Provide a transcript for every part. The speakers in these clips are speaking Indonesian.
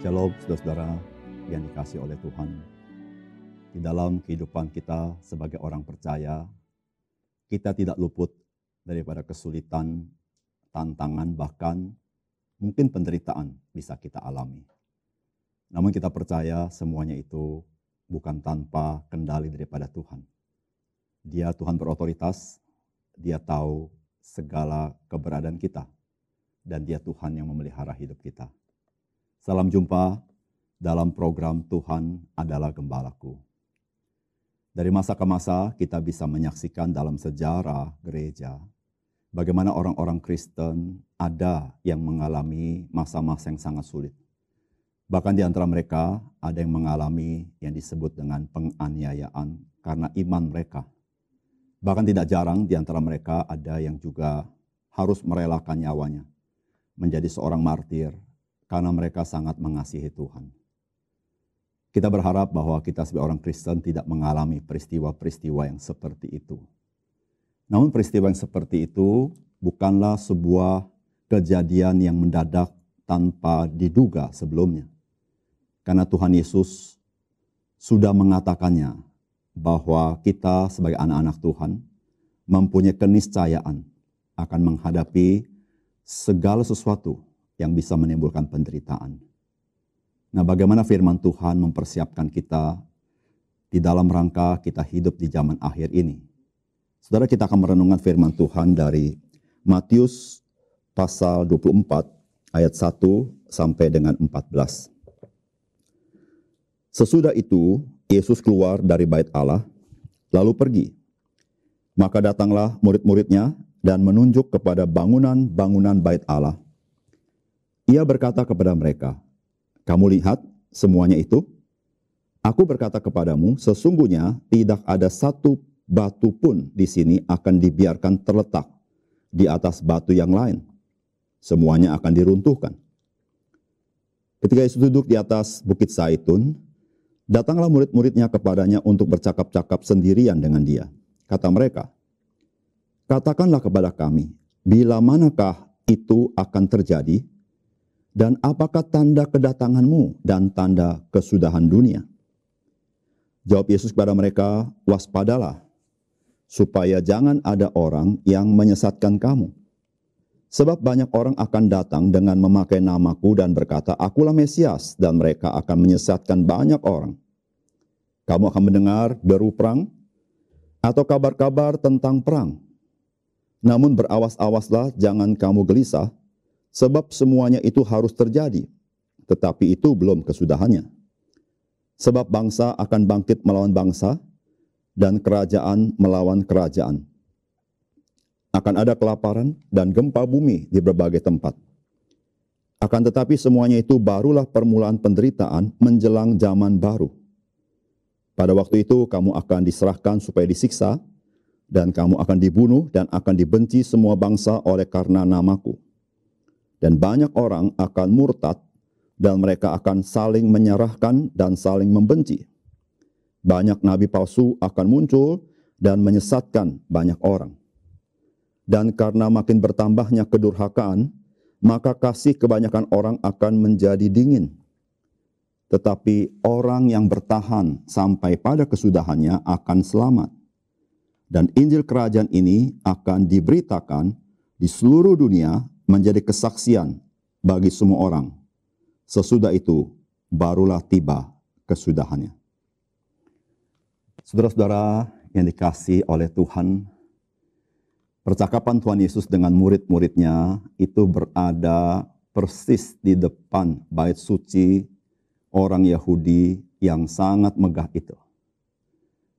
Shalom saudara-saudara yang dikasih oleh Tuhan. Di dalam kehidupan kita sebagai orang percaya, kita tidak luput daripada kesulitan, tantangan, bahkan mungkin penderitaan bisa kita alami. Namun kita percaya semuanya itu bukan tanpa kendali daripada Tuhan. Dia Tuhan berotoritas, dia tahu segala keberadaan kita, dan dia Tuhan yang memelihara hidup kita. Salam jumpa dalam program Tuhan adalah Gembalaku. Dari masa ke masa kita bisa menyaksikan dalam sejarah gereja bagaimana orang-orang Kristen ada yang mengalami masa-masa yang sangat sulit. Bahkan di antara mereka ada yang mengalami yang disebut dengan penganiayaan karena iman mereka. Bahkan tidak jarang di antara mereka ada yang juga harus merelakan nyawanya menjadi seorang martir karena mereka sangat mengasihi Tuhan. Kita berharap bahwa kita sebagai orang Kristen tidak mengalami peristiwa-peristiwa yang seperti itu. Namun peristiwa yang seperti itu bukanlah sebuah kejadian yang mendadak tanpa diduga sebelumnya. Karena Tuhan Yesus sudah mengatakannya bahwa kita sebagai anak-anak Tuhan mempunyai keniscayaan akan menghadapi segala sesuatu yang bisa menimbulkan penderitaan. Nah, bagaimana firman Tuhan mempersiapkan kita di dalam rangka kita hidup di zaman akhir ini? Saudara, kita akan merenungkan firman Tuhan dari Matius pasal 24 ayat 1 sampai dengan 14. Sesudah itu, Yesus keluar dari bait Allah, lalu pergi. Maka datanglah murid-muridnya dan menunjuk kepada bangunan-bangunan bait Allah. Ia berkata kepada mereka, kamu lihat semuanya itu? Aku berkata kepadamu, sesungguhnya tidak ada satu batu pun di sini akan dibiarkan terletak di atas batu yang lain. Semuanya akan diruntuhkan. Ketika Yesus duduk di atas bukit Saitun, datanglah murid-muridnya kepadanya untuk bercakap-cakap sendirian dengan dia. Kata mereka, Katakanlah kepada kami, bila manakah itu akan terjadi dan apakah tanda kedatanganmu dan tanda kesudahan dunia? Jawab Yesus kepada mereka, waspadalah, supaya jangan ada orang yang menyesatkan kamu. Sebab banyak orang akan datang dengan memakai namaku dan berkata, akulah Mesias, dan mereka akan menyesatkan banyak orang. Kamu akan mendengar deru perang atau kabar-kabar tentang perang. Namun berawas-awaslah, jangan kamu gelisah, Sebab semuanya itu harus terjadi, tetapi itu belum kesudahannya. Sebab bangsa akan bangkit melawan bangsa, dan kerajaan melawan kerajaan. Akan ada kelaparan dan gempa bumi di berbagai tempat. Akan tetapi semuanya itu barulah permulaan penderitaan menjelang zaman baru. Pada waktu itu kamu akan diserahkan supaya disiksa, dan kamu akan dibunuh dan akan dibenci semua bangsa oleh karena namaku dan banyak orang akan murtad dan mereka akan saling menyerahkan dan saling membenci. Banyak nabi palsu akan muncul dan menyesatkan banyak orang. Dan karena makin bertambahnya kedurhakaan, maka kasih kebanyakan orang akan menjadi dingin. Tetapi orang yang bertahan sampai pada kesudahannya akan selamat. Dan Injil kerajaan ini akan diberitakan di seluruh dunia menjadi kesaksian bagi semua orang. Sesudah itu barulah tiba kesudahannya. Saudara-saudara yang dikasih oleh Tuhan, percakapan Tuhan Yesus dengan murid-muridnya itu berada persis di depan bait suci orang Yahudi yang sangat megah itu.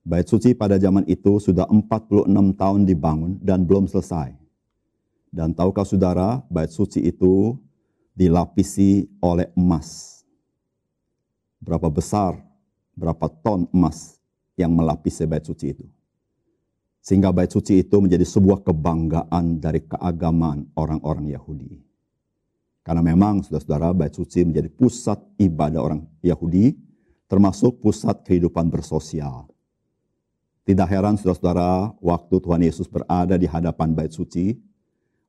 Bait suci pada zaman itu sudah 46 tahun dibangun dan belum selesai. Dan tahukah saudara, bait suci itu dilapisi oleh emas. Berapa besar, berapa ton emas yang melapisi bait suci itu. Sehingga bait suci itu menjadi sebuah kebanggaan dari keagamaan orang-orang Yahudi. Karena memang saudara-saudara bait suci menjadi pusat ibadah orang Yahudi, termasuk pusat kehidupan bersosial. Tidak heran saudara-saudara, waktu Tuhan Yesus berada di hadapan bait suci,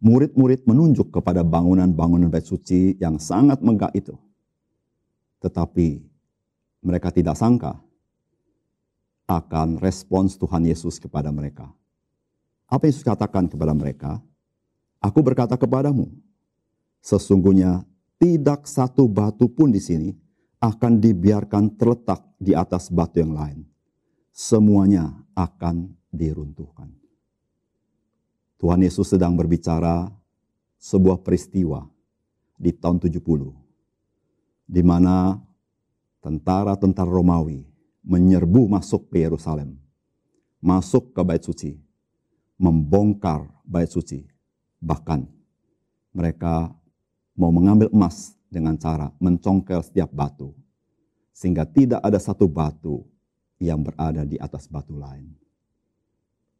murid-murid menunjuk kepada bangunan-bangunan bait suci yang sangat megah itu. Tetapi mereka tidak sangka akan respons Tuhan Yesus kepada mereka. Apa Yesus katakan kepada mereka? Aku berkata kepadamu, sesungguhnya tidak satu batu pun di sini akan dibiarkan terletak di atas batu yang lain. Semuanya akan diruntuhkan. Tuhan Yesus sedang berbicara sebuah peristiwa di tahun 70 di mana tentara-tentara Romawi menyerbu masuk ke Yerusalem, masuk ke bait suci, membongkar bait suci. Bahkan mereka mau mengambil emas dengan cara mencongkel setiap batu sehingga tidak ada satu batu yang berada di atas batu lain.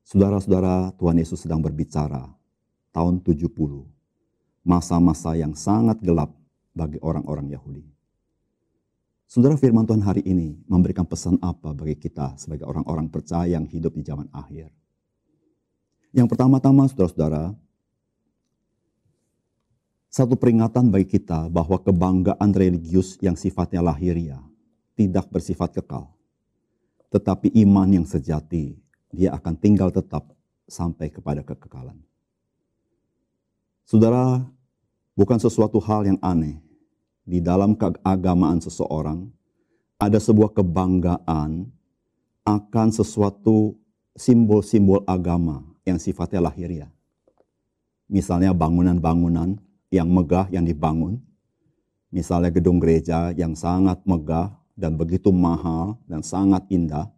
Saudara-saudara, Tuhan Yesus sedang berbicara tahun 70, masa-masa yang sangat gelap bagi orang-orang Yahudi. Saudara firman Tuhan hari ini memberikan pesan apa bagi kita sebagai orang-orang percaya yang hidup di zaman akhir? Yang pertama-tama saudara-saudara, satu peringatan bagi kita bahwa kebanggaan religius yang sifatnya lahiriah tidak bersifat kekal. Tetapi iman yang sejati, dia akan tinggal tetap sampai kepada kekekalan. Saudara, bukan sesuatu hal yang aneh di dalam keagamaan seseorang ada sebuah kebanggaan akan sesuatu simbol-simbol agama yang sifatnya lahiriah. Misalnya bangunan-bangunan yang megah yang dibangun. Misalnya gedung gereja yang sangat megah dan begitu mahal dan sangat indah.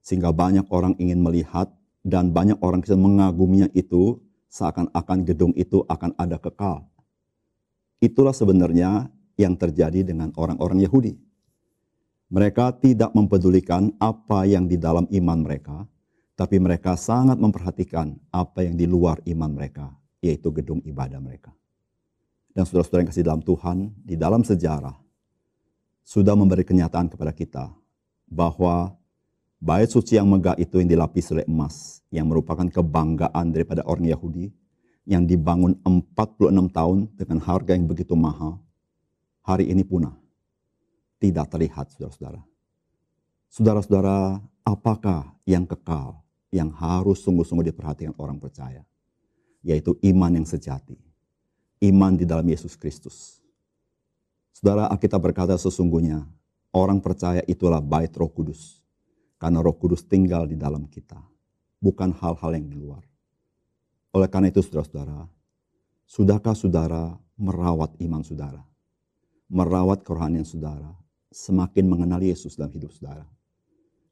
Sehingga banyak orang ingin melihat dan banyak orang mengaguminya itu seakan-akan gedung itu akan ada kekal. Itulah sebenarnya yang terjadi dengan orang-orang Yahudi. Mereka tidak mempedulikan apa yang di dalam iman mereka, tapi mereka sangat memperhatikan apa yang di luar iman mereka, yaitu gedung ibadah mereka. Dan saudara-saudara yang kasih dalam Tuhan, di dalam sejarah, sudah memberi kenyataan kepada kita bahwa bait suci yang megah itu yang dilapis oleh emas, yang merupakan kebanggaan daripada orang Yahudi, yang dibangun 46 tahun dengan harga yang begitu mahal, hari ini punah. Tidak terlihat, saudara-saudara. Saudara-saudara, apakah yang kekal, yang harus sungguh-sungguh diperhatikan orang percaya? Yaitu iman yang sejati. Iman di dalam Yesus Kristus. Saudara, kita berkata sesungguhnya, orang percaya itulah bait roh kudus. Karena roh kudus tinggal di dalam kita. Bukan hal-hal yang di luar. Oleh karena itu, saudara-saudara, sudahkah saudara merawat iman saudara? merawat kerohanian saudara, semakin mengenal Yesus dalam hidup saudara.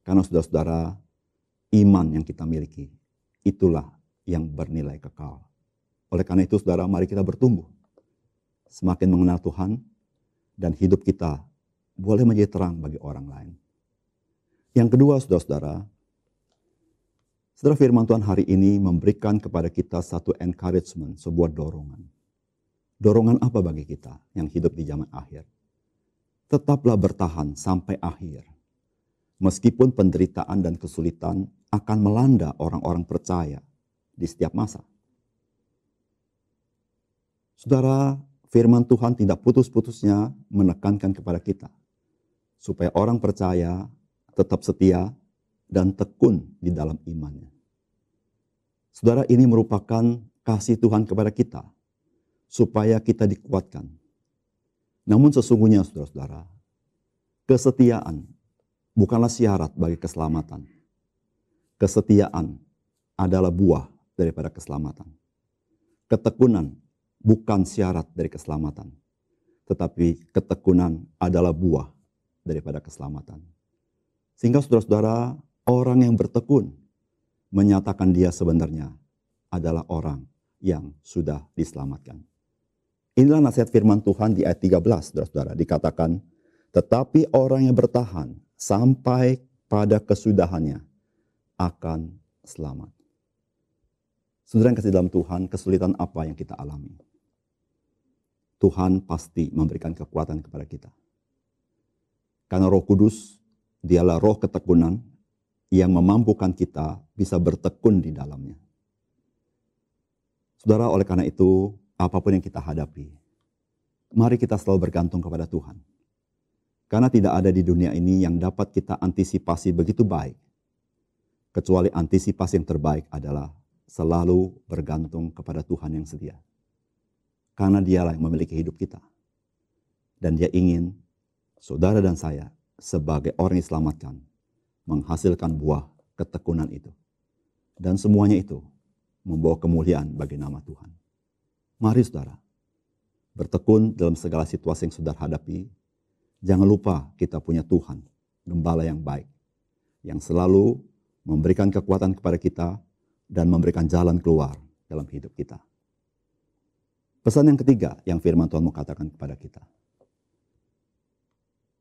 Karena saudara-saudara, iman yang kita miliki, itulah yang bernilai kekal. Oleh karena itu saudara, mari kita bertumbuh. Semakin mengenal Tuhan, dan hidup kita boleh menjadi terang bagi orang lain. Yang kedua, saudara-saudara, Saudara firman Tuhan hari ini memberikan kepada kita satu encouragement, sebuah dorongan Dorongan apa bagi kita yang hidup di zaman akhir? Tetaplah bertahan sampai akhir. Meskipun penderitaan dan kesulitan akan melanda orang-orang percaya di setiap masa. Saudara, firman Tuhan tidak putus-putusnya menekankan kepada kita supaya orang percaya tetap setia dan tekun di dalam imannya. Saudara, ini merupakan kasih Tuhan kepada kita supaya kita dikuatkan. Namun sesungguhnya saudara-saudara, kesetiaan bukanlah syarat bagi keselamatan. Kesetiaan adalah buah daripada keselamatan. Ketekunan bukan syarat dari keselamatan, tetapi ketekunan adalah buah daripada keselamatan. Sehingga saudara-saudara, orang yang bertekun menyatakan dia sebenarnya adalah orang yang sudah diselamatkan. Inilah nasihat firman Tuhan di ayat 13, saudara-saudara. Dikatakan, tetapi orang yang bertahan sampai pada kesudahannya akan selamat. Saudara yang kasih dalam Tuhan, kesulitan apa yang kita alami? Tuhan pasti memberikan kekuatan kepada kita. Karena roh kudus, dialah roh ketekunan yang memampukan kita bisa bertekun di dalamnya. Saudara, oleh karena itu, apa pun yang kita hadapi, mari kita selalu bergantung kepada Tuhan. Karena tidak ada di dunia ini yang dapat kita antisipasi begitu baik. Kecuali antisipasi yang terbaik adalah selalu bergantung kepada Tuhan yang setia. Karena dialah yang memiliki hidup kita. Dan dia ingin saudara dan saya sebagai orang yang diselamatkan menghasilkan buah ketekunan itu. Dan semuanya itu membawa kemuliaan bagi nama Tuhan. Mari saudara, bertekun dalam segala situasi yang saudara hadapi, Jangan lupa kita punya Tuhan, gembala yang baik, yang selalu memberikan kekuatan kepada kita dan memberikan jalan keluar dalam hidup kita. Pesan yang ketiga yang firman Tuhan mau katakan kepada kita.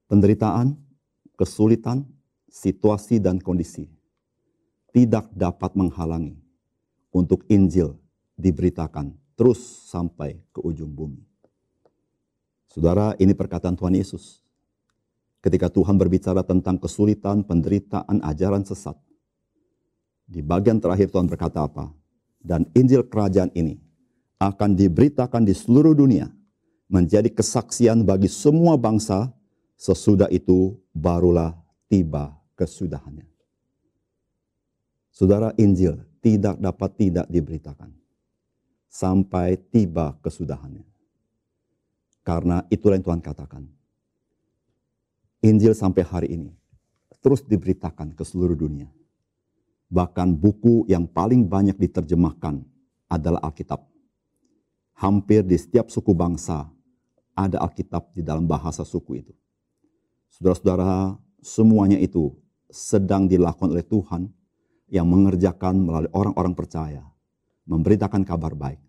Penderitaan, kesulitan, situasi dan kondisi tidak dapat menghalangi untuk Injil diberitakan terus sampai ke ujung bumi. Saudara, ini perkataan Tuhan Yesus ketika Tuhan berbicara tentang kesulitan, penderitaan, ajaran sesat. Di bagian terakhir Tuhan berkata apa? Dan Injil kerajaan ini akan diberitakan di seluruh dunia menjadi kesaksian bagi semua bangsa sesudah itu barulah tiba kesudahannya. Saudara Injil tidak dapat tidak diberitakan sampai tiba kesudahannya. Karena itulah yang Tuhan katakan Injil sampai hari ini terus diberitakan ke seluruh dunia. Bahkan buku yang paling banyak diterjemahkan adalah Alkitab. Hampir di setiap suku bangsa ada Alkitab di dalam bahasa suku itu. Saudara-saudara, semuanya itu sedang dilakukan oleh Tuhan yang mengerjakan melalui orang-orang percaya, memberitakan kabar baik.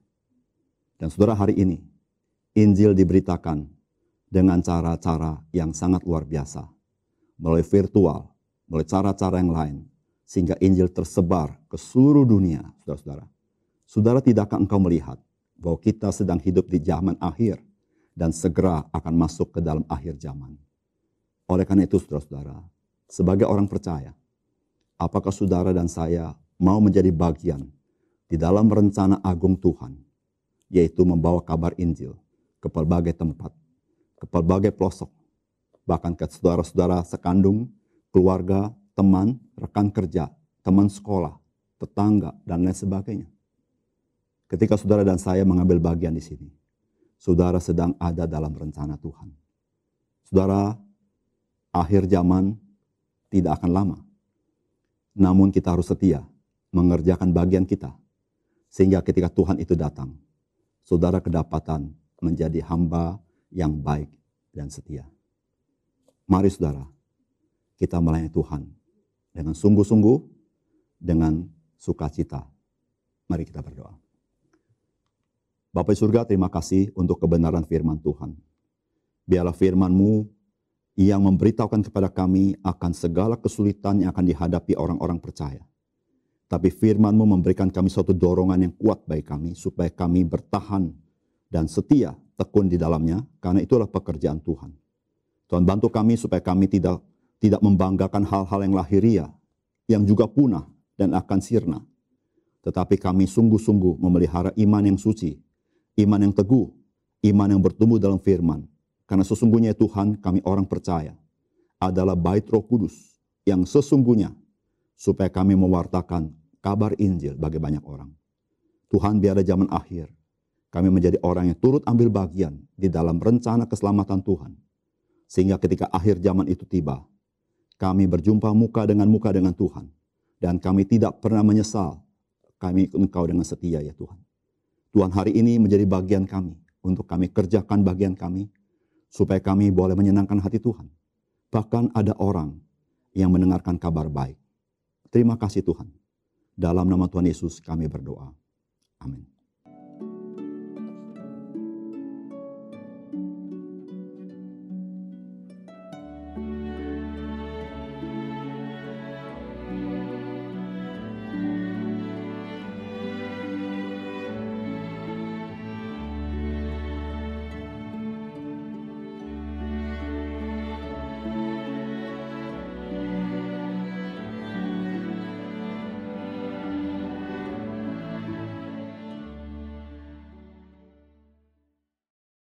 Dan saudara hari ini, Injil diberitakan dengan cara-cara yang sangat luar biasa. Melalui virtual, melalui cara-cara yang lain. Sehingga Injil tersebar ke seluruh dunia, saudara-saudara. Saudara tidakkah engkau melihat bahwa kita sedang hidup di zaman akhir dan segera akan masuk ke dalam akhir zaman. Oleh karena itu saudara-saudara, sebagai orang percaya, apakah saudara dan saya mau menjadi bagian di dalam rencana agung Tuhan, yaitu membawa kabar Injil ke berbagai tempat ke berbagai pelosok, bahkan ke saudara-saudara sekandung, keluarga, teman, rekan kerja, teman sekolah, tetangga, dan lain sebagainya. Ketika saudara dan saya mengambil bagian di sini, saudara sedang ada dalam rencana Tuhan. Saudara, akhir zaman tidak akan lama. Namun kita harus setia mengerjakan bagian kita. Sehingga ketika Tuhan itu datang, saudara kedapatan menjadi hamba yang baik dan setia. Mari saudara, kita melayani Tuhan dengan sungguh-sungguh, dengan sukacita. Mari kita berdoa. Bapak surga, terima kasih untuk kebenaran firman Tuhan. Biarlah firman-Mu yang memberitahukan kepada kami akan segala kesulitan yang akan dihadapi orang-orang percaya. Tapi firman-Mu memberikan kami suatu dorongan yang kuat bagi kami, supaya kami bertahan dan setia tekun di dalamnya, karena itulah pekerjaan Tuhan. Tuhan bantu kami supaya kami tidak tidak membanggakan hal-hal yang lahiria, yang juga punah dan akan sirna. Tetapi kami sungguh-sungguh memelihara iman yang suci, iman yang teguh, iman yang bertumbuh dalam firman. Karena sesungguhnya Tuhan kami orang percaya adalah bait roh kudus yang sesungguhnya supaya kami mewartakan kabar Injil bagi banyak orang. Tuhan biar zaman akhir kami menjadi orang yang turut ambil bagian di dalam rencana keselamatan Tuhan. Sehingga ketika akhir zaman itu tiba, kami berjumpa muka dengan muka dengan Tuhan. Dan kami tidak pernah menyesal kami ikut engkau dengan setia ya Tuhan. Tuhan hari ini menjadi bagian kami untuk kami kerjakan bagian kami supaya kami boleh menyenangkan hati Tuhan. Bahkan ada orang yang mendengarkan kabar baik. Terima kasih Tuhan. Dalam nama Tuhan Yesus kami berdoa. Amin.